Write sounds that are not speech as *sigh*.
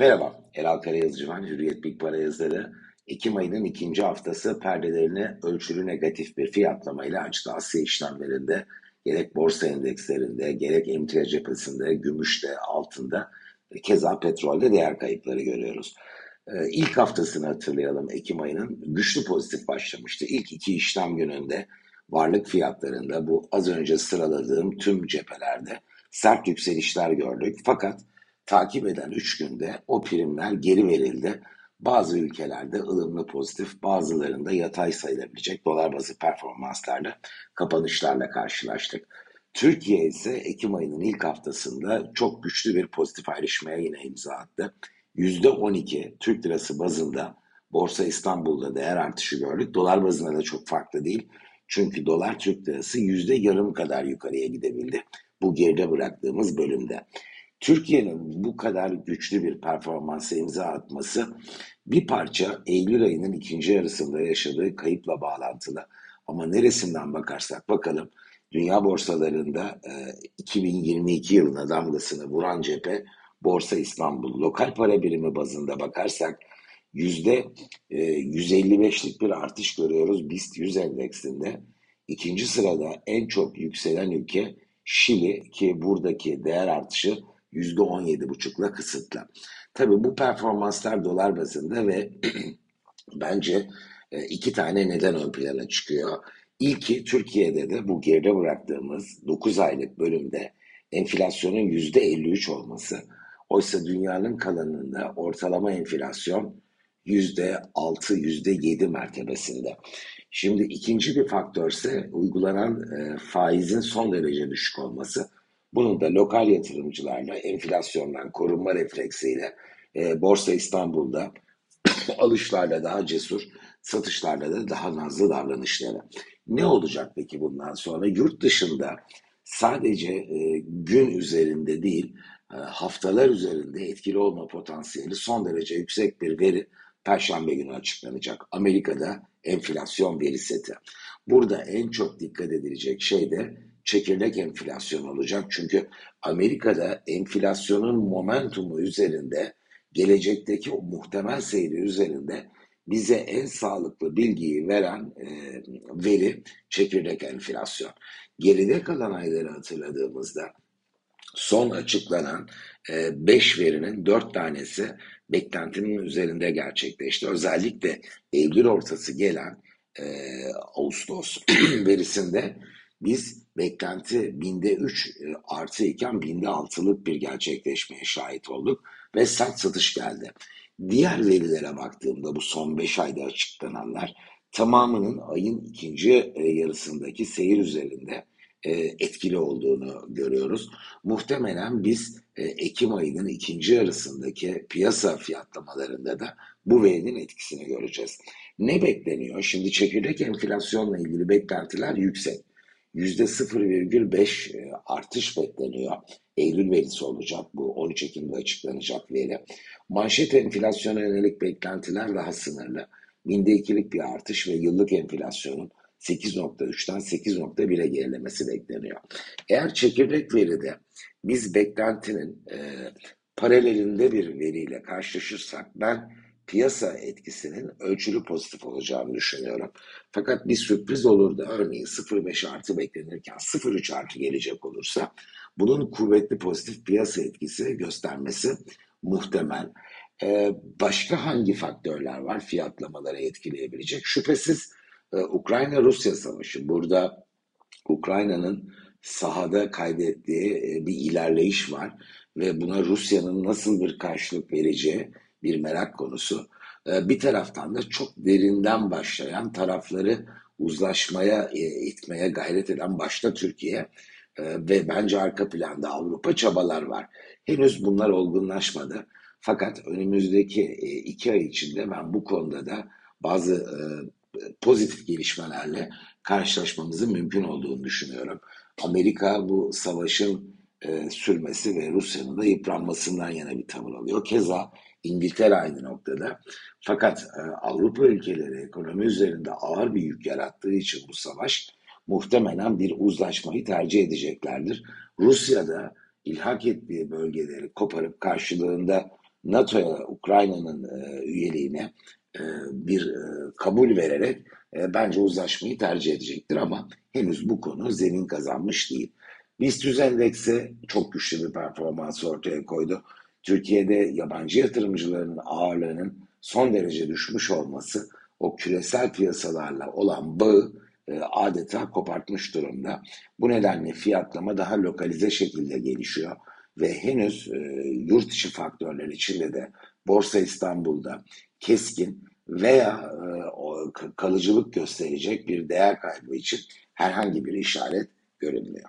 Merhaba, Eral Karayazıcı ben, Hürriyet Big Para yazarı. Ekim ayının ikinci haftası perdelerini ölçülü negatif bir fiyatlamayla açtı Asya işlemlerinde. Gerek borsa endekslerinde, gerek emtia cephesinde, gümüşte, altında, keza petrolde değer kayıpları görüyoruz. Ee, ilk haftasını hatırlayalım Ekim ayının güçlü pozitif başlamıştı. İlk iki işlem gününde varlık fiyatlarında bu az önce sıraladığım tüm cephelerde sert yükselişler gördük. Fakat takip eden 3 günde o primler geri verildi. Bazı ülkelerde ılımlı pozitif, bazılarında yatay sayılabilecek dolar bazı performanslarla kapanışlarla karşılaştık. Türkiye ise Ekim ayının ilk haftasında çok güçlü bir pozitif ayrışmaya yine imza attı. %12 Türk lirası bazında Borsa İstanbul'da değer artışı gördük. Dolar bazında da çok farklı değil. Çünkü dolar Türk lirası yüzde yarım kadar yukarıya gidebildi. Bu geride bıraktığımız bölümde. Türkiye'nin bu kadar güçlü bir performansa imza atması bir parça Eylül ayının ikinci yarısında yaşadığı kayıpla bağlantılı. Ama neresinden bakarsak bakalım dünya borsalarında e, 2022 yılına damgasını vuran cephe Borsa İstanbul. Lokal para birimi bazında bakarsak yüzde 155'lik bir artış görüyoruz BIST 100 endeksinde. İkinci sırada en çok yükselen ülke Şili ki buradaki değer artışı %17,5'la kısıtlı. Tabii bu performanslar dolar bazında ve *clears throat* bence e, iki tane neden ön plana çıkıyor. İlki Türkiye'de de bu geride bıraktığımız 9 aylık bölümde enflasyonun %53 olması. Oysa dünyanın kalanında ortalama enflasyon %6, %7 mertebesinde. Şimdi ikinci bir faktör ise uygulanan e, faizin son derece düşük olması. Bunun da lokal yatırımcılarla enflasyondan korunma refleksiyle e, Borsa İstanbul'da *coughs* alışlarla daha cesur, satışlarla da daha nazlı davranışları. Ne olacak peki bundan sonra? Yurt dışında sadece e, gün üzerinde değil, e, haftalar üzerinde etkili olma potansiyeli son derece yüksek bir veri Perşembe günü açıklanacak. Amerika'da enflasyon veri seti. Burada en çok dikkat edilecek şey de çekirdek enflasyon olacak. Çünkü Amerika'da enflasyonun momentumu üzerinde gelecekteki muhtemel seyri üzerinde bize en sağlıklı bilgiyi veren e, veri çekirdek enflasyon. Geride kalan ayları hatırladığımızda son açıklanan 5 e, verinin 4 tanesi beklentinin üzerinde gerçekleşti. Özellikle Eylül ortası gelen e, Ağustos *clears throat* verisinde biz beklenti binde 3 e, artı iken binde 6'lık bir gerçekleşmeye şahit olduk ve sert satış geldi. Diğer verilere baktığımda bu son 5 ayda açıklananlar tamamının ayın ikinci e, yarısındaki seyir üzerinde e, etkili olduğunu görüyoruz. Muhtemelen biz Ekim ayının ikinci yarısındaki piyasa fiyatlamalarında da bu verinin etkisini göreceğiz. Ne bekleniyor? Şimdi çekirdek enflasyonla ilgili beklentiler yüksek. %0,5 e, artış bekleniyor. Eylül verisi olacak bu 13 Ekim'de açıklanacak veri. Manşet enflasyona yönelik beklentiler daha sınırlı. Binde ikilik bir artış ve yıllık enflasyonun 8.3'ten 8.1'e gerilemesi bekleniyor. Eğer çekirdek veride biz beklentinin e, paralelinde bir veriyle karşılaşırsak ben piyasa etkisinin ölçülü pozitif olacağını düşünüyorum. Fakat bir sürpriz olur da örneğin 0.5 artı beklenirken 0.3 artı gelecek olursa bunun kuvvetli pozitif piyasa etkisi göstermesi muhtemel. Ee, başka hangi faktörler var fiyatlamaları etkileyebilecek? Şüphesiz e, Ukrayna-Rusya savaşı. Burada Ukrayna'nın sahada kaydettiği e, bir ilerleyiş var ve buna Rusya'nın nasıl bir karşılık vereceği bir merak konusu. Ee, bir taraftan da çok derinden başlayan tarafları uzlaşmaya e, itmeye gayret eden başta Türkiye e, ve bence arka planda Avrupa çabalar var. Henüz bunlar olgunlaşmadı. Fakat önümüzdeki e, iki ay içinde ben bu konuda da bazı pozitif gelişmelerle karşılaşmamızın mümkün olduğunu düşünüyorum. Amerika bu savaşın sürmesi ve Rusya'nın da yıpranmasından yana bir tavır alıyor. Keza İngiltere aynı noktada. Fakat e, Avrupa ülkeleri ekonomi üzerinde ağır bir yük yarattığı için bu savaş muhtemelen bir uzlaşmayı tercih edeceklerdir. Rusya'da ilhak ettiği bölgeleri koparıp karşılığında NATO'ya Ukrayna'nın e, üyeliğine e, bir e, kabul vererek e, bence uzlaşmayı tercih edecektir ama henüz bu konu zemin kazanmış değil. BIST endeksi çok güçlü bir performans ortaya koydu. Türkiye'de yabancı yatırımcıların ağırlığının son derece düşmüş olması o küresel piyasalarla olan bağı e, adeta kopartmış durumda. Bu nedenle fiyatlama daha lokalize şekilde gelişiyor ve henüz e, yurt içi faktörler içinde de Borsa İstanbul'da keskin veya e, kalıcılık gösterecek bir değer kaybı için herhangi bir işaret görünmüyor.